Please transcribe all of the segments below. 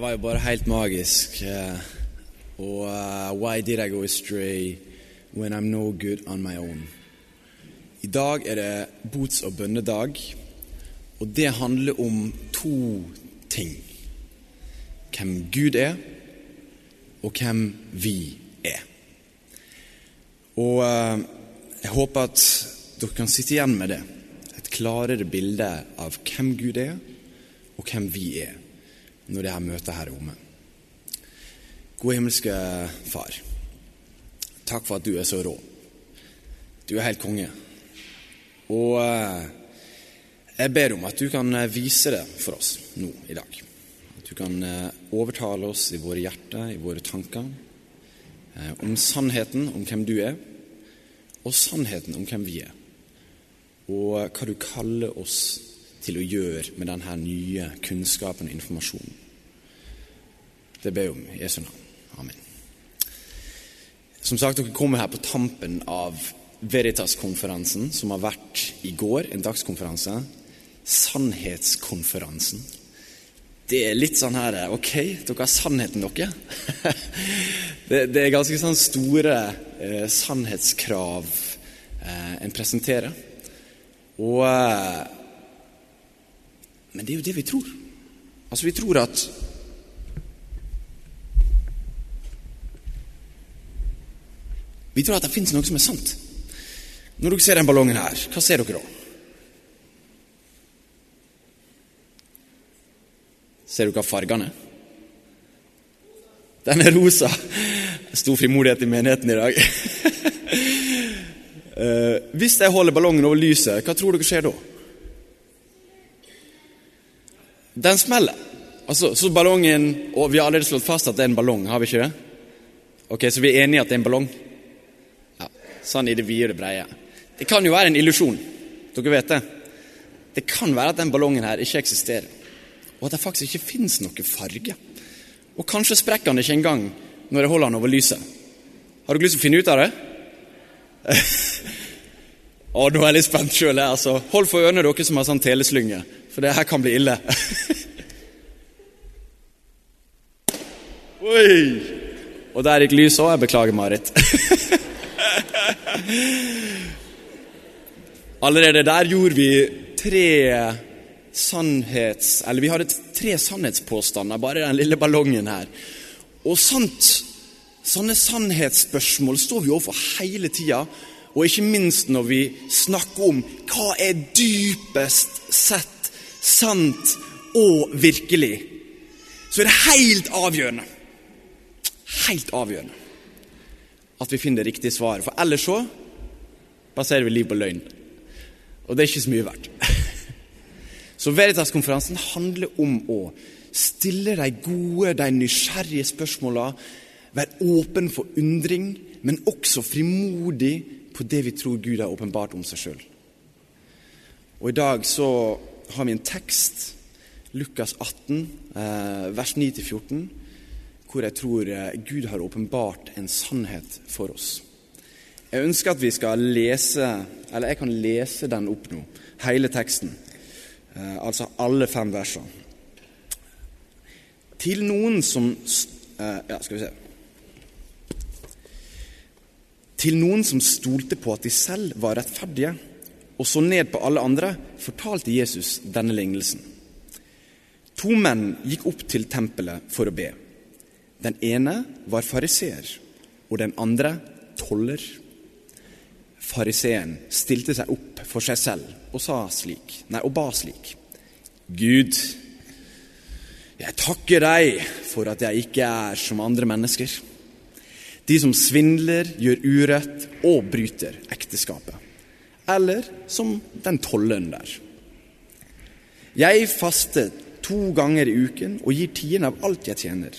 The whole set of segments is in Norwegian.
Det var jo bare helt magisk. eh, Og uh, Why did I go astray when I'm no good on my own? I dag er det bots- og bønnedag, og det handler om to ting. Hvem Gud er, og hvem vi er. Og uh, jeg håper at dere kan sitte igjen med det. Et klarere bilde av hvem Gud er, og hvem vi er, når det her møtet her er omme. Gode himmelske Far. Takk for at du er så rå. Du er helt konge. Og eh, jeg ber om at du kan eh, vise det for oss nå i dag. At du kan eh, overtale oss i våre hjerter, i våre tanker, om sannheten om hvem du er, og sannheten om hvem vi er. Og hva du kaller oss til å gjøre med denne nye kunnskapen og informasjonen. Det ber jeg om i Jesu navn. Amen. Som sagt, dere kommer her på tampen av Veritas-konferansen, som har vært i går, en dagskonferanse. Sannhetskonferansen. Det er litt sånn her Ok, dere har sannheten, dere. det er ganske sånn store eh, sannhetskrav eh, en presenterer. Og eh, Men det er jo det vi tror. Altså, vi tror at Vi tror at det fins noe som er sant. Når dere ser den ballongen her, hva ser dere da? Ser dere fargene? Den er rosa. Stor frimodighet i menigheten i dag. Eh, hvis jeg holder ballongen over lyset, hva tror dere skjer da? Den smeller. Altså, så ballongen Og vi har allerede slått fast at det er en ballong, har vi ikke det? Ok, Så vi er enige at det er en ballong? Ja, Sånn i det vide og det breie. Det kan jo være en illusjon. Dere vet det. Det kan være at den ballongen her ikke eksisterer, og at det faktisk ikke fins noe farge. Og kanskje sprekker den ikke engang når jeg holder den over lyset. Har dere lyst til å finne ut av det? Å, nå er jeg litt spent sjøl. Altså. Hold for ørene, dere som har sånn teleslynge, for det her kan bli ille. Oi! Og der gikk lyset òg. Jeg beklager, Marit. Allerede der gjorde vi tre sannhets... Eller vi hadde tre sannhetspåstander, bare den lille ballongen her. Og sant, sånne sannhetsspørsmål står vi overfor hele tida. Og ikke minst når vi snakker om hva er dypest sett sant og virkelig, så er det helt avgjørende Helt avgjørende at vi finner det riktige svaret. For ellers så baserer vi liv på løgn. Og det er ikke så mye verdt. Så Veritas-konferansen handler om å stille de gode, de nysgjerrige spørsmåla, være åpen for undring, men også frimodig på det vi tror Gud har åpenbart om seg sjøl. Og i dag så har vi en tekst, Lukas 18, eh, vers 9-14, hvor jeg tror eh, Gud har åpenbart en sannhet for oss. Jeg ønsker at vi skal lese, eller jeg kan lese den opp nå, hele teksten. Eh, altså alle fem versene. Til noen som Ja, skal vi se. Til noen som stolte på at de selv var rettferdige, og så ned på alle andre, fortalte Jesus denne lignelsen. To menn gikk opp til tempelet for å be. Den ene var fariseer, og den andre toller. Fariseen stilte seg opp for seg selv og sa slik, nei, og ba slik. Gud, jeg takker deg for at jeg ikke er som andre mennesker. De som svindler, gjør urett og bryter ekteskapet. Eller som den tolleren der. Jeg faster to ganger i uken og gir tiende av alt jeg tjener.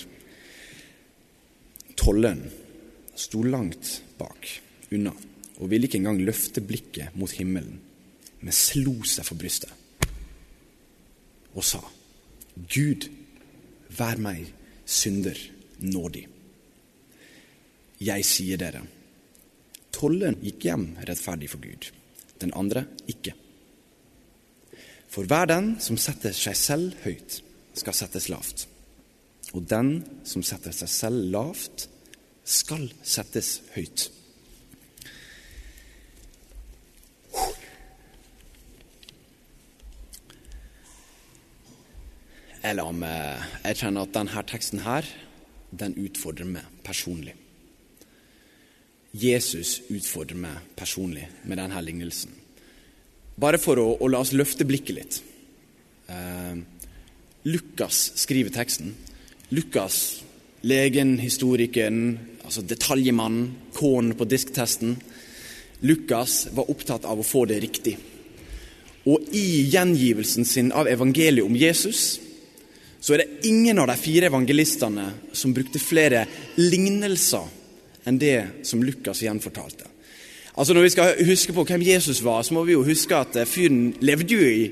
Tolleren sto langt bak unna og ville ikke engang løfte blikket mot himmelen, men slo seg for brystet og sa, Gud, vær meg synder nådig. Jeg sier dere, tolleren gikk hjem rettferdig for Gud, den andre ikke. For hver den som setter seg selv høyt, skal settes lavt. Og den som setter seg selv lavt, skal settes høyt. Jeg kjenner at denne teksten her, den utfordrer meg personlig. Jesus utfordrer meg personlig med denne lignelsen. Bare for å, å la oss løfte blikket litt. Eh, Lukas skriver teksten. Lukas, legen, historikeren, altså detaljemannen, K-en på disktesten. Lukas var opptatt av å få det riktig. Og i gjengivelsen sin av evangeliet om Jesus så er det ingen av de fire evangelistene som brukte flere lignelser enn det som Lukas gjenfortalte. Altså Når vi skal huske på hvem Jesus var, så må vi jo huske at eh, fyren levde jo i,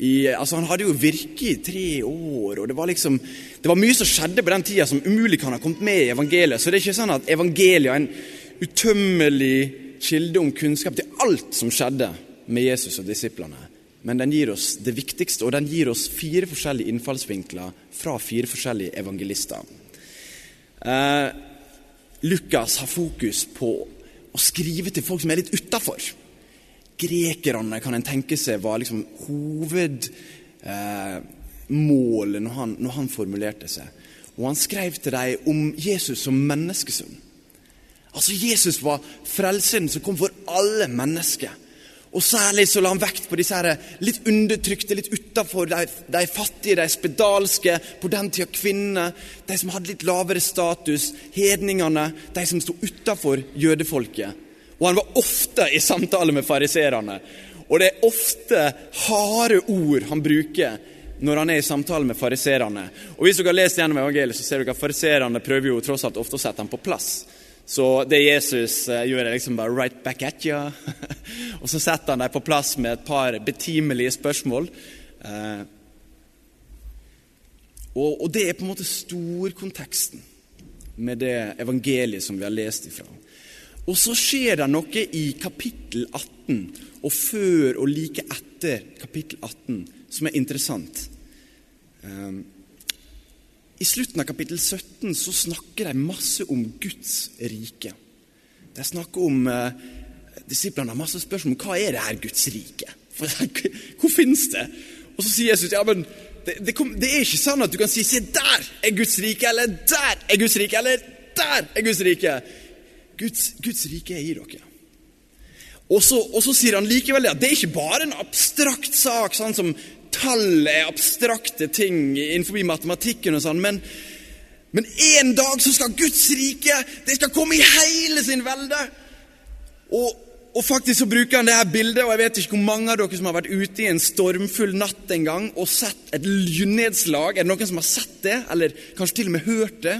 i altså Han hadde jo virket i tre år, og det var liksom det var mye som skjedde på den tida som umulig kan ha kommet med i evangeliet. Så det er ikke sånn at evangeliet er en utømmelig kilde om kunnskap til alt som skjedde med Jesus og disiplene. Men den gir oss det viktigste, og den gir oss fire forskjellige innfallsvinkler fra fire forskjellige evangelister. Eh, Lukas har fokus på å skrive til folk som er litt utafor. Grekerne kan en tenke seg var liksom hovedmålet eh, når, han, når han formulerte seg. Og han skrev til dem om Jesus som menneskesønn. Altså Jesus var frelseren som kom for alle mennesker. Og særlig så la han vekt på disse her litt undertrykte, litt utafor, de, de, fattige, de spedalske, på den tida kvinnene, de som hadde litt lavere status, hedningene, de som sto utafor jødefolket. Og han var ofte i samtale med fariserene. Og det er ofte harde ord han bruker når han er i samtale med fariserene. Og hvis dere har lest gjennom evangeliet, så ser dere at fariserene prøver jo tross alt ofte å sette ham på plass. Så det Jesus uh, gjør, er liksom bare 'right back at you'. og så setter han dem på plass med et par betimelige spørsmål. Uh, og, og, det er på en måte storkonteksten med det evangeliet som vi har lest ifra. Og så skjer det noe i kapittel 18 og før og like etter kapittel 18 som er interessant. Eh, I slutten av kapittel 17 så snakker de masse om Guds rike. De snakker om eh, Disiplene har masse spørsmål om hva er det her Guds rike Hvor finnes det? Og så sier Jesus ja, men det, det, kom, det, er ikke sånn at du kan si se der er Guds rike, eller der er Guds rike, eller der er Guds rike. Guds, Guds rike er i dere. Og så, og så, sier han likevel at det er ikke bare en abstrakt sak, sånn som tall er abstrakte ting innenfor matematikken og sånn, men, men en dag så skal Guds rike det skal komme i hele sin velde. Og, og faktisk så bruker han det her bildet, og jeg vet ikke hvor mange av dere som har vært ute i en stormfull natt en gang og sett et lynnedslag. Er det noen som har sett det, eller kanskje til og med hørt det?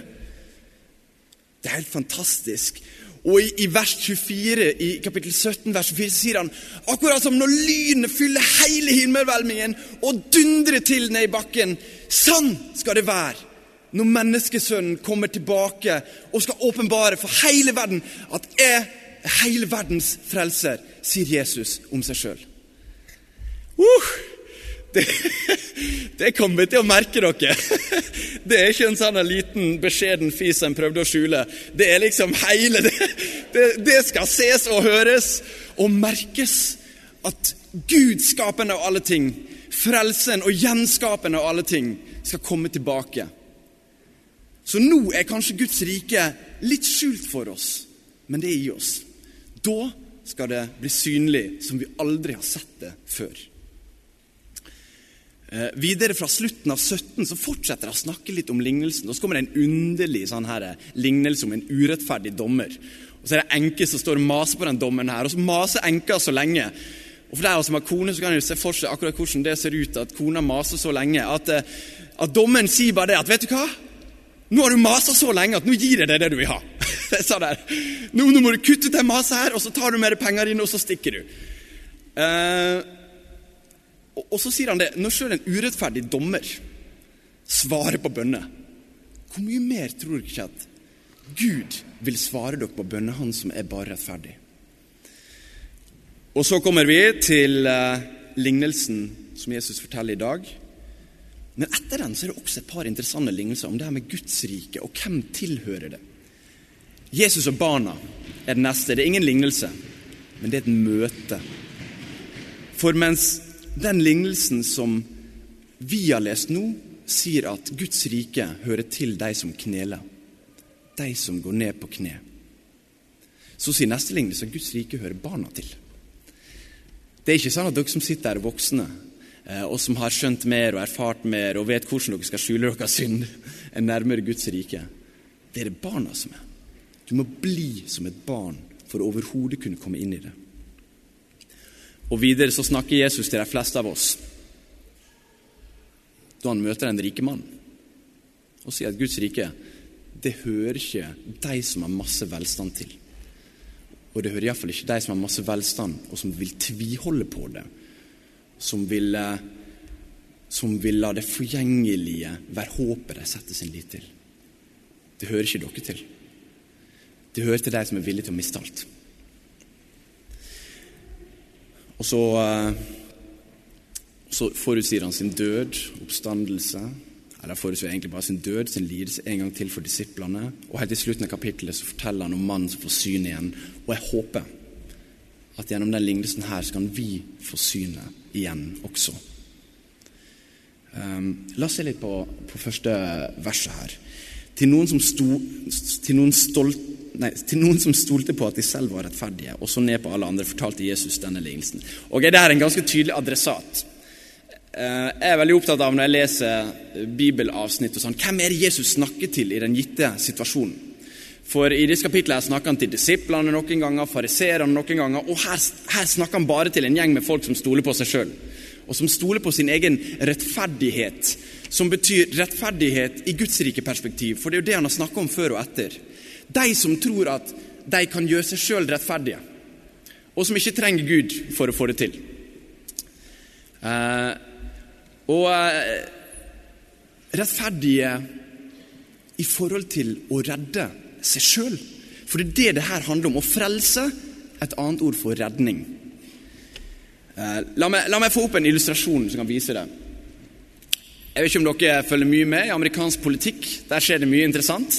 Det er helt fantastisk. Og i, i, vers 24, i kapittel 17, vers 24, sier han akkurat som når lynet fyller hele himmelhvelvingen og dundrer til ned i bakken. Sånn skal det være når menneskesønnen kommer tilbake og skal åpenbare for hele verden at jeg hele verdens frelser, sier Jesus om seg sjøl. Uh! Det, det kommer vi til å merke dere. Det er ikke en sånn liten, beskjeden fis en prøvde å skjule. Det er liksom hele det, det, det skal ses og høres og merkes at Gud, skapende av alle ting, frelsen og gjenskapende av alle ting, skal komme tilbake. Så nå er kanskje Guds rike litt skjult for oss, men det er i oss. Da skal det bli synlig som vi aldri har sett det før. Eh, videre fra slutten av 17 så fortsetter det å snakke litt om lignelsen. Og så kommer det en underlig sånn her, eh, lignelse om en urettferdig dommer. Og Så er det enke som står og maser på den dommeren her, og så maser enka så lenge. Og For deg som har kone, så kan du se for seg akkurat hvordan det ser ut at kona maser så lenge. At, eh, at dommeren sier bare det at 'vet du hva', nå har du masa så lenge at nå gir jeg deg det du vil ha. Jeg sa det. Nå, nå må du kutte ut det maset her, og så tar du med deg pengene dine, og så stikker du. Eh, og så sier han det når sjøl en urettferdig dommer svarer på bønner, hvor mye mer tror dere ikke at Gud vil svare dere på bønnen han som er bare rettferdig? Og så kommer vi til eh, lignelsen som Jesus forteller i dag, Men etter den så er det også et par interessante lignelser om det her med Guds rike, og hvem tilhører det. Jesus og barna er det neste. Det er ingen lignelse, men det er et møte. For mens den lignelsen som vi har lest nå, sier at Guds rike hører til de som kneler, de som går ned på kne, så sier neste lignelse at Guds rike hører barna til. Det er ikke sånn at dere som sitter her, voksne, eh, og som har skjønt mer og erfart mer og vet hvordan dere skal skjule deres synd, er nærmere Guds rike. Det er det barna som er. Du må bli som et barn for å overhodet kunne komme inn i det. Og Videre så snakker Jesus til de fleste av oss da han møter den rike mannen og sier at Guds rike det hører ikke de som har masse velstand til. Og det hører iallfall ikke de som har masse velstand, og som vil tviholde på det. Som vil, eh, som vil la det forgjengelige være håpet de setter sin lit til. Det hører ikke dere til. Det hører til de som er villige til å miste alt. Og så, eh, så forutsier han sin død, oppstandelse, eller forutsier egentlig bare sin død, sin lidelse, en gang til for disiplene. Og helt i slutten av kapittelet så forteller han om mannen som får syn igjen. Og jeg håper at gjennom den lignelsen her så kan vi få synet igjen også. Um, la oss se litt på, på første verset her. Til noen, som sto, til, noen stolt, nei, til noen som stolte på at de selv var rettferdige, og så ned på alle andre, fortalte Jesus denne lignelsen. Og Det er en ganske tydelig adressat. Eh, jeg er veldig opptatt av når jeg leser bibelavsnitt og sånn, hvem er det Jesus snakker til i den gitte situasjonen? For i disse kapitlene snakker han til disiplene noen ganger, fariserene noen ganger, og her, her, snakker han bare til en gjeng med folk som stoler på seg sjøl, og som stoler på sin egen rettferdighet, som betyr rettferdighet i Guds rike perspektiv, for det er jo det han har snakka om før og etter. De som tror at de kan gjøre seg sjøl rettferdige, og som ikke trenger Gud for å få det til. Eh, og eh, rettferdige i forhold til å redde seg sjøl. For det er det det her handler om. Å frelse, et annet ord for redning. Eh, la meg, la meg få opp en illustrasjon som kan vise det. Jeg vet ikke om dere følger mye med i amerikansk politikk. Der skjer det mye interessant.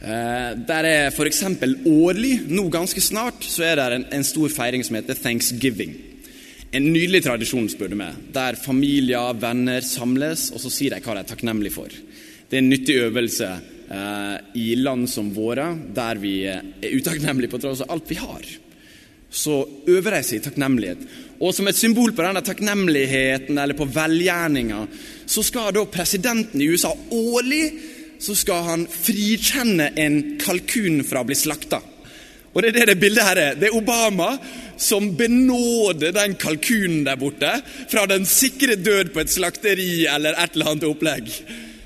Eh, der er f.eks. årlig, nå ganske snart, så er det en, stor feiring som heter thanksgiving. En nydelig tradisjon, spør du meg, der familier, venner samles, og så sier de hva de er takknemlige for. Det er en nyttig øvelse eh, i land som våre, der vi er utakknemlige på tross av alt vi har. Så øver de seg i takknemlighet. Og som et symbol på denne takknemligheten eller på velgjerninga, så skal da presidenten i USA årlig så skal han frikjenne en kalkun fra å bli slakta. Og det er det det bildet her er. Det er Obama som benåder den kalkunen der borte fra den sikre død på et slakteri eller et eller annet opplegg.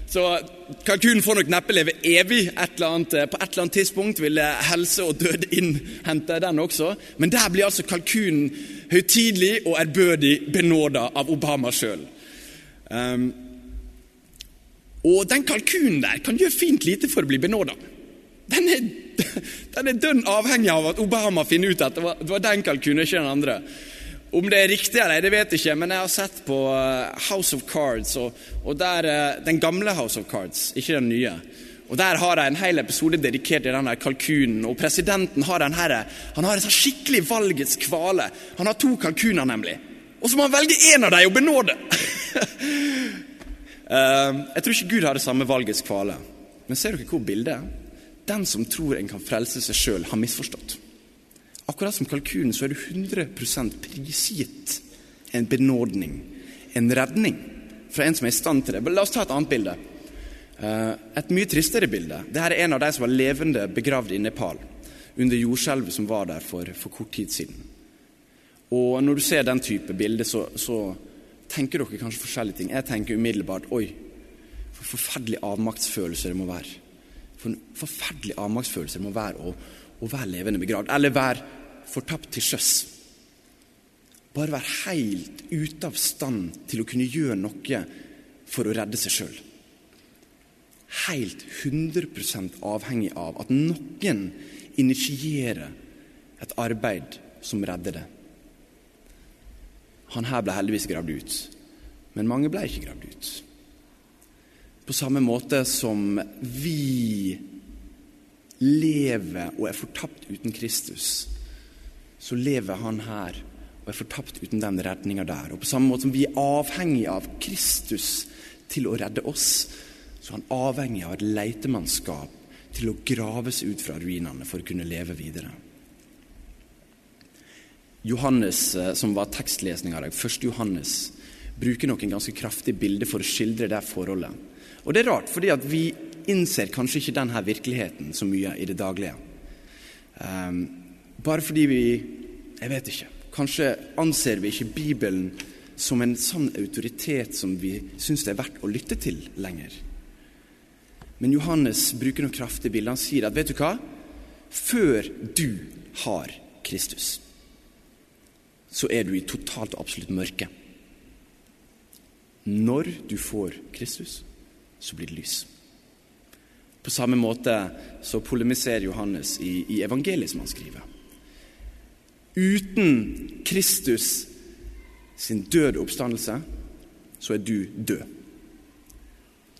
Så kalkunen får nok neppe leve evig. Et annet, på et eller annet tidspunkt vil helse og død innhente den også. Men der blir altså kalkunen høytidelig og ærbødig benåda av Obama sjøl. Um, og den kalkunen der kan gjøre fint lite for å bli benåda. Den er, den er dønn avhengig av at Obama finner ut at det var, det var den kalkunen, ikke den andre. Om det er riktig eller det vet jeg ikke, men jeg har sett på eh, House of Cards, og, og der, eh, den gamle House of Cards, ikke den nye. Og Der har de en hel episode dedikert til denne kalkunen. og Presidenten har den her, han har en sånn skikkelig valgets kvale. Han har to kalkuner, nemlig. Og så må han velge én av dem og benåde! uh, jeg tror ikke Gud har det samme valgets kvale. Men ser dere hvor bildet er? Den som tror en kan frelse seg sjøl, har misforstått. Akkurat som kalkunen så er du 100% prisgitt en benådning, en redning, fra en som er i stand til det. La oss ta et annet bilde. Eh, et mye tristere bilde. Dette er en av de som var levende begravd i Nepal under jordskjelvet som var der for, for, kort tid siden. Og Når du ser den type bilde, så, så tenker dere kanskje forskjellige ting. Jeg tenker umiddelbart oi, for forferdelig avmaktsfølelse det må være for en forferdelig avmaktsfølelse det må være å, å være levende begravd, eller være fortapt til sjøs. Bare være helt ute av stand til å kunne gjøre noe for å redde seg sjøl. Helt 100% avhengig av at noen initierer et arbeid som redder det. Han her ble heldigvis gravd ut, men mange ble ikke gravd ut. På samme måte som vi lever og er fortapt uten Kristus, så lever han her og er fortapt uten den redninga der. Og på samme måte som vi er avhengig av Kristus til å redde oss, så er han avhengig av et leitemannskap til å graves ut fra ruinene for å kunne leve videre. Johannes, eh, som var tekstlesninga i dag, 1. Johannes, bruker noen ganske kraftige bilder for å skildre det forholdet. Og det er rart, fordi vi innser kanskje ikke denne virkeligheten så mye i det daglige. Um, bare fordi vi Jeg vet ikke. Kanskje anser vi ikke Bibelen som en sann autoritet som vi syns det er verdt å lytte til lenger. Men Johannes bruker noen kraftige bilder. Han sier at vet du hva? Før du har Kristus, så er du i totalt og absolutt mørke. Når du får Kristus, så blir det lys. På samme måte så polemiserer Johannes i, i evangeliet som han skriver. Uten Kristus sin døde oppstandelse, så er du død.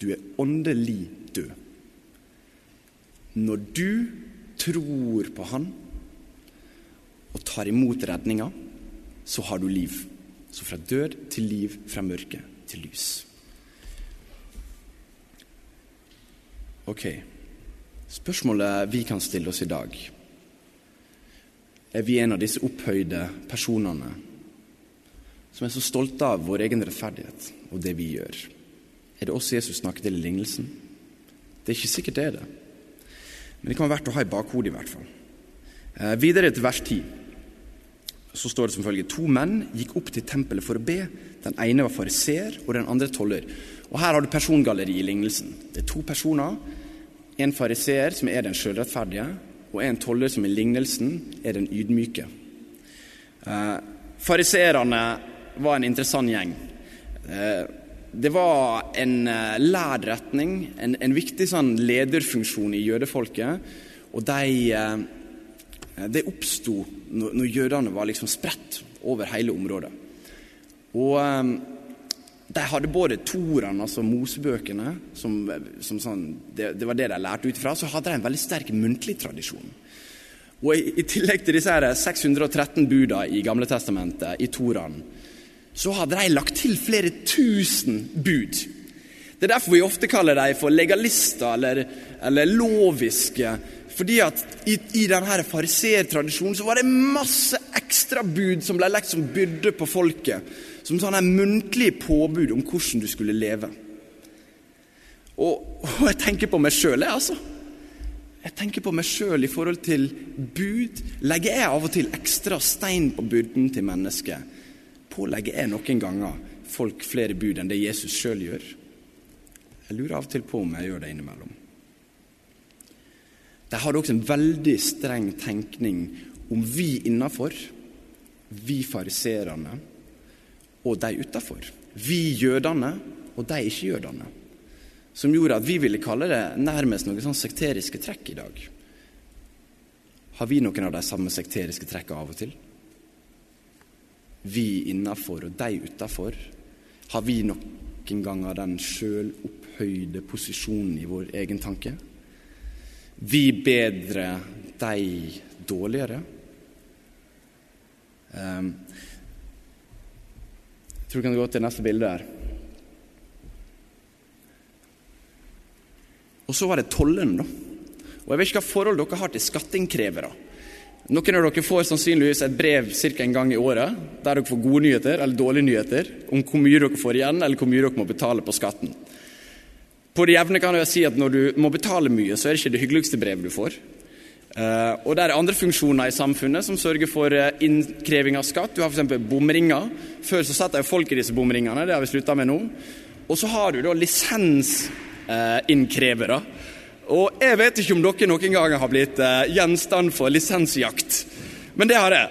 Du er åndelig død. Når du tror på Han og tar imot redninga, så har du liv. Så fra død til liv, fra mørke til lys. Ok, spørsmålet vi kan stille oss i dag Er vi en av disse opphøyde personene som er så stolte av vår egen rettferdighet og det vi gjør? Er det oss Jesus snakket til i lignelsen? Det er ikke sikkert det er det. Men det kan være verdt å ha i bakhodet, i hvert fall. Eh, videre til vers 10. Så står det som følger To menn gikk opp til tempelet for å be. Den ene var fariseer, og den andre toller. Og Her har du persongalleri i lignelsen. Det er to personer. En fariseer, som er den sjølrettferdige, og en toller, som i lignelsen er den ydmyke. Eh, Fariseerne var en interessant gjeng. Eh, det var en eh, lærd retning, en, en, viktig sånn lederfunksjon i jødefolket. Og de, eh, det oppsto når, når, jødene var liksom spredt over hele området. Og um, de hadde både Toraen, altså Mosebøkene, som, som sånn, det, det, var det de lærte ut fra, så hadde de en veldig sterk muntlig tradisjon. Og i, i tillegg til disse her 613 buda i Gamle Testamentet, i Toraen, så hadde de lagt til flere tusen bud. Det er derfor vi ofte kaller dem for legalister eller, eller loviske. Fordi at i, i denne fariseertradisjonen så var det masse ekstrabud som ble lagt som byrde på folket. Som sånne muntlige påbud om hvordan du skulle leve. Og, og jeg tenker på meg sjøl, jeg, altså. Jeg tenker på meg sjøl i forhold til bud. Legger jeg av og til ekstra stein på byrden til mennesket? pålegger jeg noen ganger folk flere bud enn det Jesus sjøl gjør. Jeg lurer av og til på om jeg gjør det innimellom. De hadde også en veldig streng tenkning om vi innafor, vi fariserene og de utafor. Vi jødene og de ikke-jødene. Som gjorde at vi ville kalle det nærmest noen sånn sekteriske trekk i dag. Har vi noen av de samme sekteriske trekkene av og til? vi innafor og de utafor? Har vi noen ganger den sjølopphøyde posisjonen i vår egen tanke? Vi bedre, de dårligere? Um, jeg tror vi kan gå til neste bilde her. Og så var det tollen, da. Og Jeg vet ikke hva forhold dere har til skatteinnkrevere. Noen av dere får sannsynligvis et brev ca. en gang i året der dere får gode nyheter eller dårlige nyheter om hvor mye dere får igjen, eller hvor mye dere må betale på skatten. På det jevne kan jeg si at Når du må betale mye, så er det ikke det hyggeligste brevet du får. Uh, og det er andre funksjoner i samfunnet som sørger for uh, innkreving av skatt. Du har f.eks. bomringer. Før så satt det folk i disse bomringene, det har vi slutta med nå. Og så har du da lisensinnkrevere. Og jeg vet ikke om dere noen gang har blitt eh, gjenstand for lisensjakt, men det har jeg.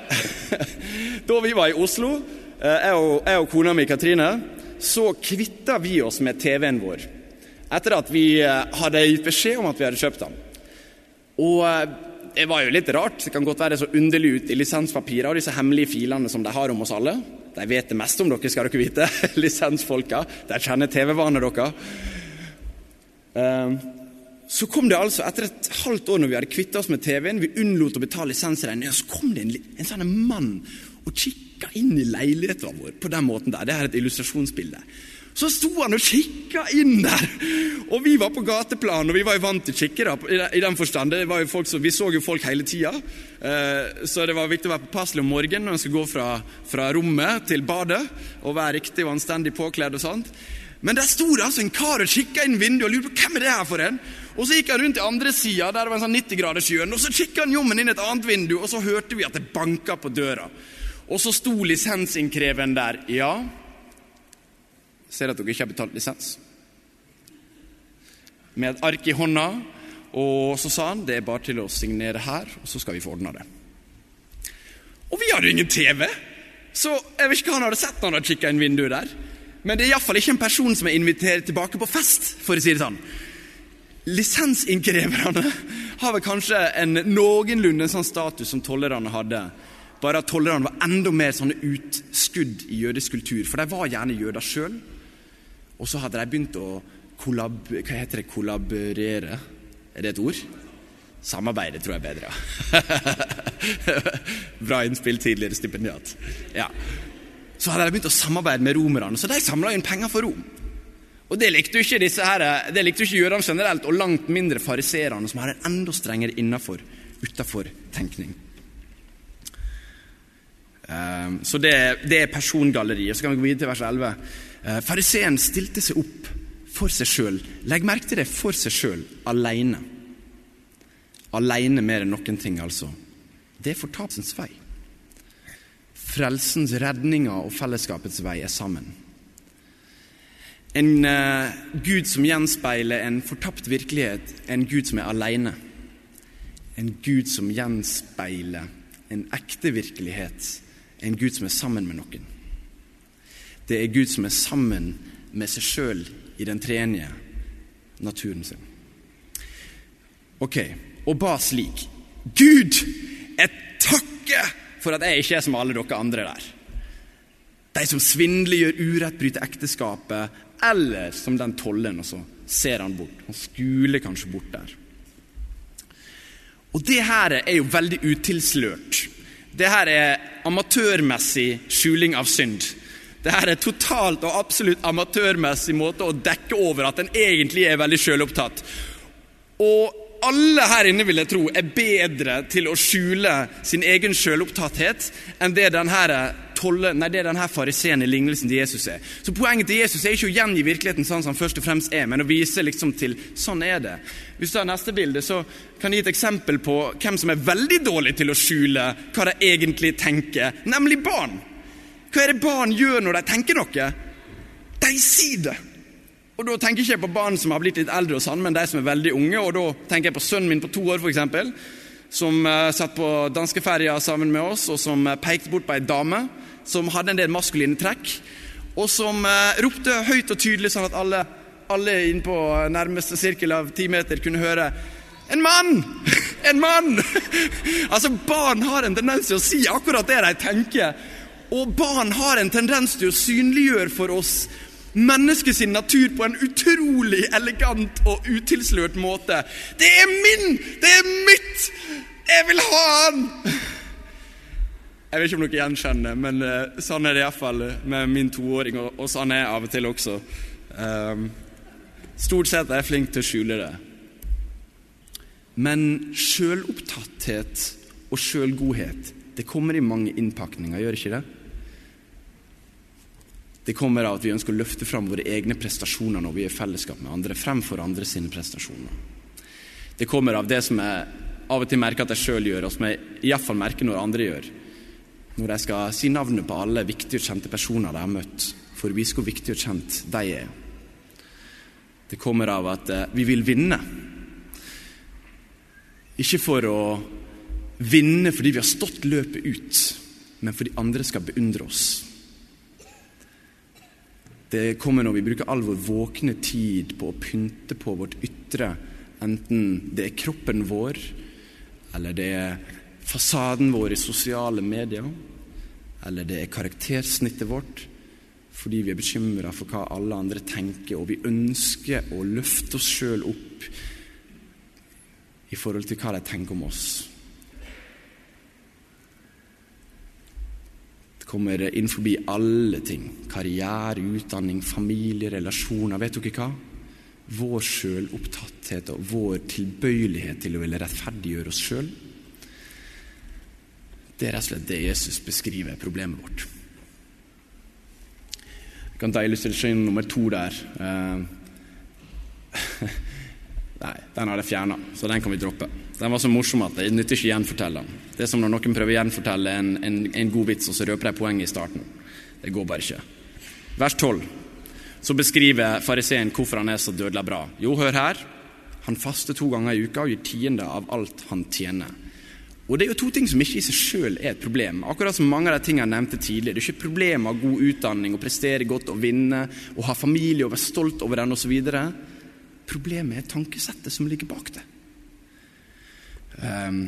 da vi var i Oslo, eh, jeg, og, jeg og kona mi Katrine, så kvitta vi oss med TV-en vår etter at vi eh, hadde gitt beskjed om at vi hadde kjøpt den. Og eh, det var jo litt rart. Det kan godt være så underlig ut i lisenspapirer og disse hemmelige filene som de har om oss alle. De vet det meste om dere, skal dere vite. Lisensfolka. De kjenner TV-vanene deres. Eh, så kom det altså, etter et halvt år når vi hadde kvitta oss med TV-en, vi unnlot å betale lisensregninga, så kom det en, en sånn mann og kikka inn i leiligheten vår på den måten der. Det er et illustrasjonsbilde. Så sto han og kikka inn der! Og vi var på gateplan, og vi var jo vant til kikkere. i den forstand. Som, vi så jo folk hele tida, eh, så det var viktig å være påpasselig om morgenen når en skulle gå fra, fra, rommet til badet og være riktig og anstendig påkledd og sånt. Men der sto det altså en kar og kikka inn vinduet og lurte på hvem er det her for en. Og Så gikk han rundt i andre sida, der det var en sånn 90-gradershjørne, og så kikka han jommen inn et annet vindu, og så hørte vi at det banka på døra. Og så sto lisensinnkreveren der. Ja, ser at dere ikke har betalt lisens. Med et ark i hånda, og så sa han det er bare til å signere her, og så skal vi få ordna det. Og vi hadde ingen TV, så jeg vet ikke hva han hadde sett når han hadde kikka inn vinduet der. Men det er iallfall ikke en person som er invitert tilbake på fest, for å si det sånn. Lisensinnkreverne har vel kanskje en noenlunde sånn status som tollerne hadde. Bare at tollerne var enda mer sånne utskudd i jødisk kultur. For de var gjerne jøder sjøl. Og så hadde de begynt å kollab hva heter det, kollaborere. Er det et ord? Samarbeide tror jeg er bedre. Bra innspill, tidligere stipendiat. Ja. Så hadde de begynt å samarbeide med romerne, så de samla inn penger for Rom. Og Det likte jo ikke disse her, det likte jo ikke jødene generelt, og langt mindre fariserene, som har en enda strengere innafor, utafor tenkning. Um, så det, det, er persongalleriet. Så kan vi gå videre til vers 11. Uh, Fariseeren stilte seg opp for seg sjøl. Legg merke til det for seg sjøl, aleine. Aleine mer enn noen ting, altså. Det er fortapelsens vei. Frelsens, redninga og fellesskapets vei er sammen. En uh, Gud som gjenspeiler en fortapt virkelighet, en Gud som er aleine. En Gud som gjenspeiler en ekte virkelighet, en Gud som er sammen med noen. Det er Gud som er sammen med seg sjøl i den tredje naturen sin. Ok, og ba slik Gud, jeg takker for at jeg ikke er som alle dere andre der. De som svindler, gjør urett, bryter ekteskapet, eller som den tollen, og så ser han bort. Han skuler kanskje bort der. Og det her er jo veldig utilslørt. Det her er amatørmessig skjuling av synd. Det her er totalt og absolutt amatørmessig måte å dekke over at en egentlig er veldig sjølopptatt. Og alle her inne vil jeg tro er bedre til å skjule sin egen sjølopptatthet enn det denne tolle, nei, det denne fariseen i lignelsen til Jesus er. Så Poenget til Jesus er ikke å gjengi virkeligheten sånn som han først og fremst er, men å vise liksom til sånn er det. Hvis du tar neste bilde, så kan jeg gi et eksempel på hvem som er veldig dårlig til å skjule hva de egentlig tenker, nemlig barn. Hva er det barn gjør når de tenker noe? De sier det. Og Da tenker jeg ikke på barn som har blitt litt eldre, og sånn, men de som er veldig unge. og Da tenker jeg på sønnen min på to år, f.eks., som uh, satt på danskeferja sammen med oss, og som uh, pekte bort på ei dame som hadde en del maskuline trekk, og som uh, ropte høyt og tydelig, sånn at alle, alle inn på nærmeste sirkel av ti meter kunne høre en mann! En mann! altså, Barn har en tendens til å si akkurat det de tenker. Og barn har en tendens til å synliggjøre for oss menneskets natur på en utrolig elegant og utilslørt måte. 'Det er min! Det er mitt! Jeg vil ha han!' Jeg vet ikke om dere gjenkjenner men uh, sånn er det iallfall med min toåring, og, sånn er jeg av og til også. Um, stort sett er jeg flink til å skjule det. Men sjølopptatthet og sjølgodhet, det kommer i mange innpakninger, gjør ikke det? Det kommer av at vi ønsker å løfte fram våre egne prestasjoner når vi er i fellesskap med andre, fremfor andre sine prestasjoner. Det kommer av det som jeg av og til merker at jeg sjøl gjør, og som jeg iallfall merker når andre gjør når jeg skal si navnet på alle viktige og kjente personer de har møtt, for å vise hvor viktig og kjent de er. Det kommer av at eh, vi vil vinne. Ikke for å vinne fordi vi har stått løpet ut, men fordi andre skal beundre oss. Det kommer når vi bruker all vår våkne tid på å pynte på vårt ytre, enten det er kroppen vår, eller det er fasaden vår i sosiale medier, eller det er karaktersnittet vårt, fordi vi er bekymra for hva alle andre tenker, og vi ønsker å løfte oss sjøl opp i forhold til hva de tenker om oss. Kommer inn forbi alle ting. Karriere, utdanning, familie, relasjoner. Vet dere hva? Vår sjølopptatthet og vår tilbøyelighet til å ville rettferdiggjøre oss sjøl, det er rett og slett det Jesus beskriver problemet vårt. Jeg kan ta illustrasjon nummer to der. Nei, den har jeg fjerna, så den kan vi droppe. Den var så morsom at det nytter ikke å gjenfortelle den. Det er som når noen prøver å gjenfortelle en, en, en god vits, og så røper de poenget i starten. Det går bare ikke. Vers 12. Så beskriver fariseen hvorfor han er så dødelig bra. Jo, hør her. Han faster to ganger i uka og gir tiende av alt han tjener. Og Det er jo to ting som ikke i seg sjøl er et problem. Akkurat som mange av de tingene jeg nevnte tidligere. Det er ikke et problem å god utdanning, å prestere godt, å vinne, å ha familie og være stolt over den osv. Problemet er tankesettet som ligger bak det. Um,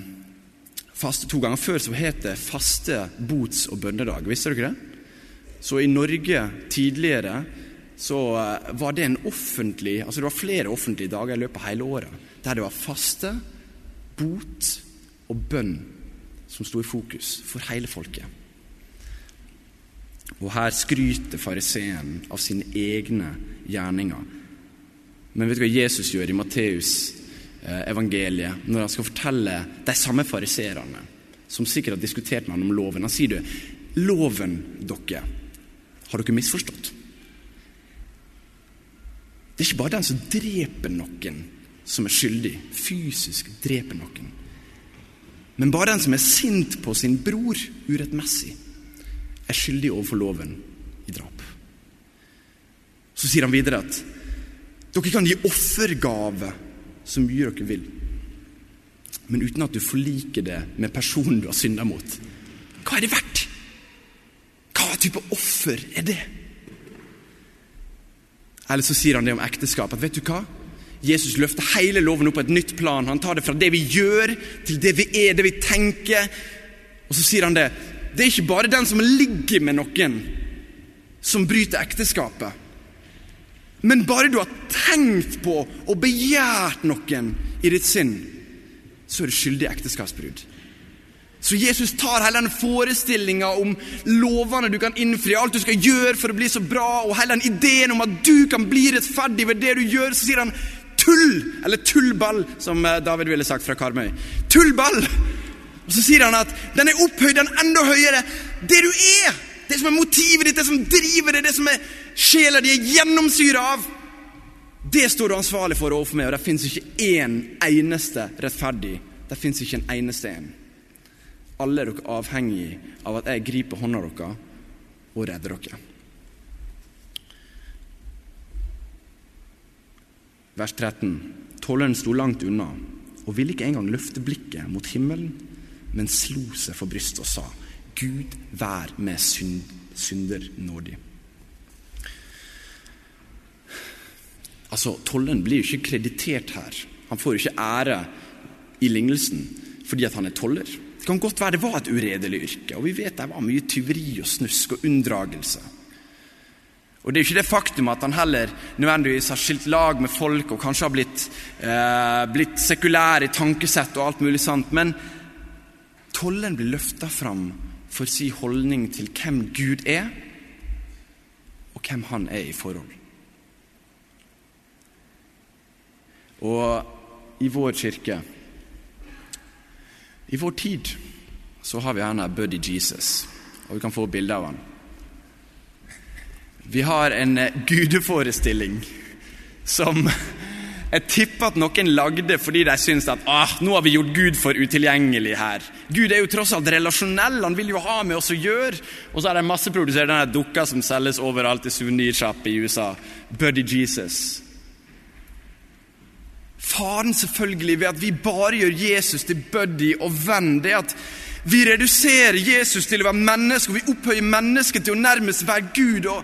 faste to ganger før så het det faste bots- og bønnedag. Visste dere det? Så i Norge tidligere så eh, var det en offentlig Altså det var flere offentlige dager i løpet av hele året der det var faste, bot og bønn som sto i fokus for hele folket. Og her skryter fariseen av sine egne gjerninger. Men vet du hva Jesus gjør i Matteus eh, når han skal fortelle de samme fariserene, som sikkert har diskutert med ham om loven? Han sier du, loven dere, har dere misforstått? Det er ikke bare den som dreper noen, som er skyldig, fysisk dreper noen. Men bare den som er sint på sin bror urettmessig, er skyldig overfor loven i drap. Så sier han videre at dere kan gi offergave så mye dere vil, men uten at du forliker det med personen du har synda mot. Hva er det verdt? Hva type offer er det? Eller så sier han det om ekteskap. at vet du hva? Jesus løfter hele loven opp på et nytt plan. Han tar det fra det vi gjør, til det vi er, det vi tenker. Og så sier han det. Det er ikke bare den som ligger med noen, som bryter ekteskapet. Men bare du har tenkt på og begjært noen i ditt sinn, så er du skyldig ekteskapsbrudd. Så Jesus tar hele den forestillinga om lovene du kan innfri, alt du skal gjøre for å bli så bra, og hele den ideen om at du kan bli rettferdig ved det du gjør, så sier han tull! Eller tullball, som eh, David ville sagt fra Karmøy. Tullball! Og så sier han at den er opphøyd, den enda høyere. Det du er! Det som er motivet ditt, det som driver deg, det som er sjela di er gjennomsyra av. Det står du ansvarlig for overfor meg, og det fins ikke én eneste rettferdig. Det fins ikke en eneste en. Alle er dere avhengig av at jeg griper hånda deres og redder dere. Vers 13. Tolleren sto langt unna og ville ikke engang løfte blikket mot himmelen, men slo seg for brystet og sa, Gud vær med synd, synder nådig. Altså, Tolleren blir jo ikke kreditert her. Han får ikke ære i lignelsen fordi at han er toller. Det kan godt være det var et uredelig yrke, og vi vet det var mye tyveri og snusk og unndragelse. Og Det er jo ikke det faktum at han heller nødvendigvis har skilt lag med folk og kanskje har blitt, eh, blitt sekulær i tankesett og alt mulig sant, men tolleren blir løfta fram for sin holdning til hvem Gud er, og hvem han er i forhold. Og i vår kirke, i vår tid, så har vi gjerne Buddy Jesus, og vi kan få bilde av han. Vi har en eh, gudeforestilling som jeg tipper at noen lagde fordi de syns at ah, nå har vi gjort Gud for utilgjengelig her. Gud er jo tross alt relasjonell, han vil jo ha med oss å gjøre. Og så har de masseprodusert denne dukka som selges overalt i souvenirshop i USA. Buddy Jesus. Faren selvfølgelig ved at vi bare gjør Jesus til buddy og venn, det er at vi reduserer Jesus til å være menneske, og vi opphøyer mennesket til å nærmest være Gud. og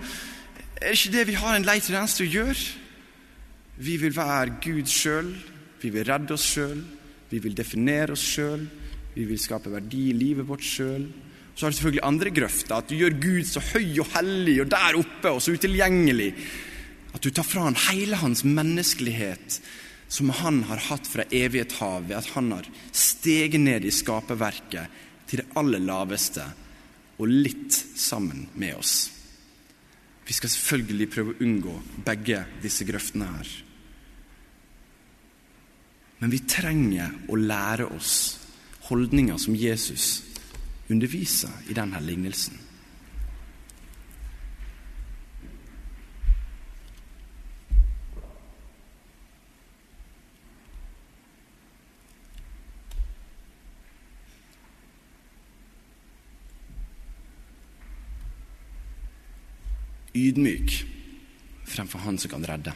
er det ikke det vi har en lei tendens til å gjøre? Vi vil være Gud sjøl. Vi vil redde oss sjøl. Vi vil definere oss sjøl. Vi vil skape verdi i livet vårt sjøl. Så har du selvfølgelig andre grøfter, at du gjør Gud så høy og hellig og der oppe og så utilgjengelig. At du tar fra han hele hans menneskelighet som han har hatt fra evighet hav, ved at han har steget ned i skaperverket til det aller laveste og litt sammen med oss. Vi skal selvfølgelig prøve å unngå begge disse grøftene her. Men vi trenger å lære oss holdninger som Jesus underviser i denne lignelsen. ydmyk fremfor Han som kan redde.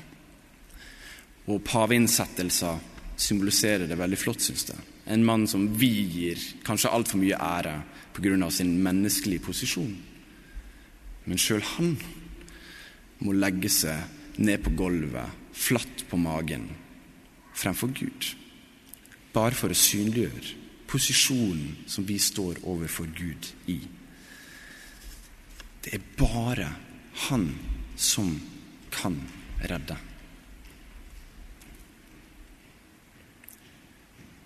Og paveinnsettelser symboliserer det veldig flott, syns jeg. En mann som vi gir kanskje altfor mye ære pga. sin menneskelige posisjon. Men sjøl han må legge seg ned på gulvet, flatt på magen, fremfor Gud. Bare for å synliggjøre posisjonen som vi står overfor Gud i. Det er bare han som kan redde.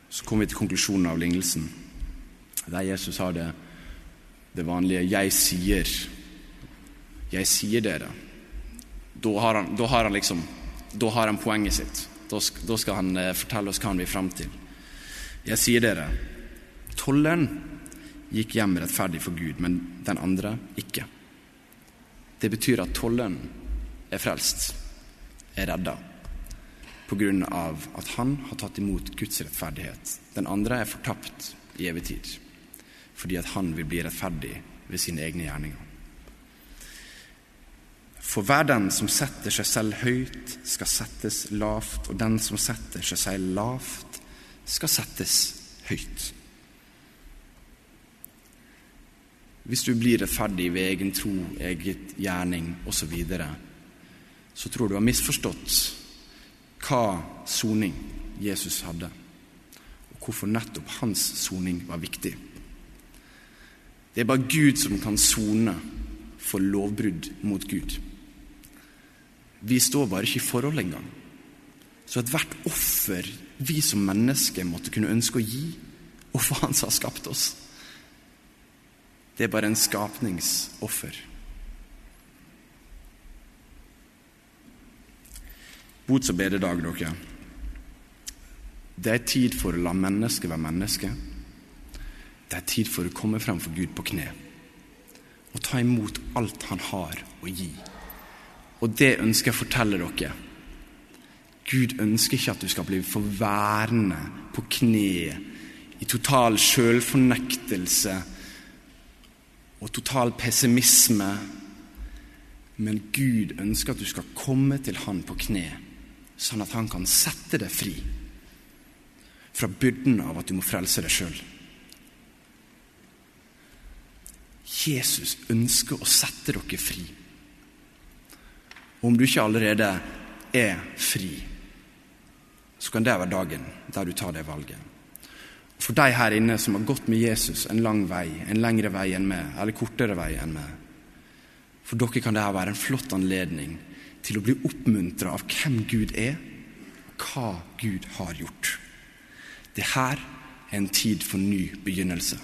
Så kommer vi til konklusjonen av lignelsen, der Jesus har det, det vanlige 'jeg sier'. Jeg sier dere. Da har han, da har han liksom Da har han poenget sitt. Da, da skal han eh, fortelle oss hva han vil fram til. Jeg sier dere, tolleren gikk hjem rettferdig for Gud, men den andre ikke. Det betyr at tolleren er frelst, er redda, av at han har tatt imot Guds rettferdighet. Den andre er fortapt i evig tid, fordi at han vil bli rettferdig ved sine egne gjerninger. For hver den som setter seg selv høyt, skal settes lavt, og den som setter seg selv lavt, skal settes høyt. Hvis du blir rettferdig ved egen tro, eget gjerning osv., så, videre, så tror du har misforstått hva soning Jesus hadde, og hvorfor nettopp hans soning var viktig. Det er bare Gud som kan sone for lovbrudd mot Gud. Vi står bare ikke i forhold engang. Så ethvert offer vi som mennesker måtte kunne ønske å gi overfor Han som har skapt oss, det er bare en skapningsoffer. Bots- og bededag, dere. Det er tid for å la mennesket være menneske. Det er tid for å komme frem for Gud på kne og ta imot alt han har å gi. Og det ønsker jeg å fortelle dere. Gud ønsker ikke at du skal bli forværende på kne i total sjølfornektelse og total pessimisme. Men Gud ønsker at du skal komme til Han på kne, sånn at Han kan sette deg fri fra byrden av at du må frelse deg sjøl. Jesus ønsker å sette dere fri. Og om du ikke allerede er fri, så kan det være dagen der du tar det valget. For de her inne som har gått med Jesus en lang vei, en lengre vei enn meg, eller kortere vei enn meg, for dere kan dette være en flott anledning til å bli oppmuntra av hvem Gud er, og hva Gud har gjort. Det her er en tid for ny begynnelse.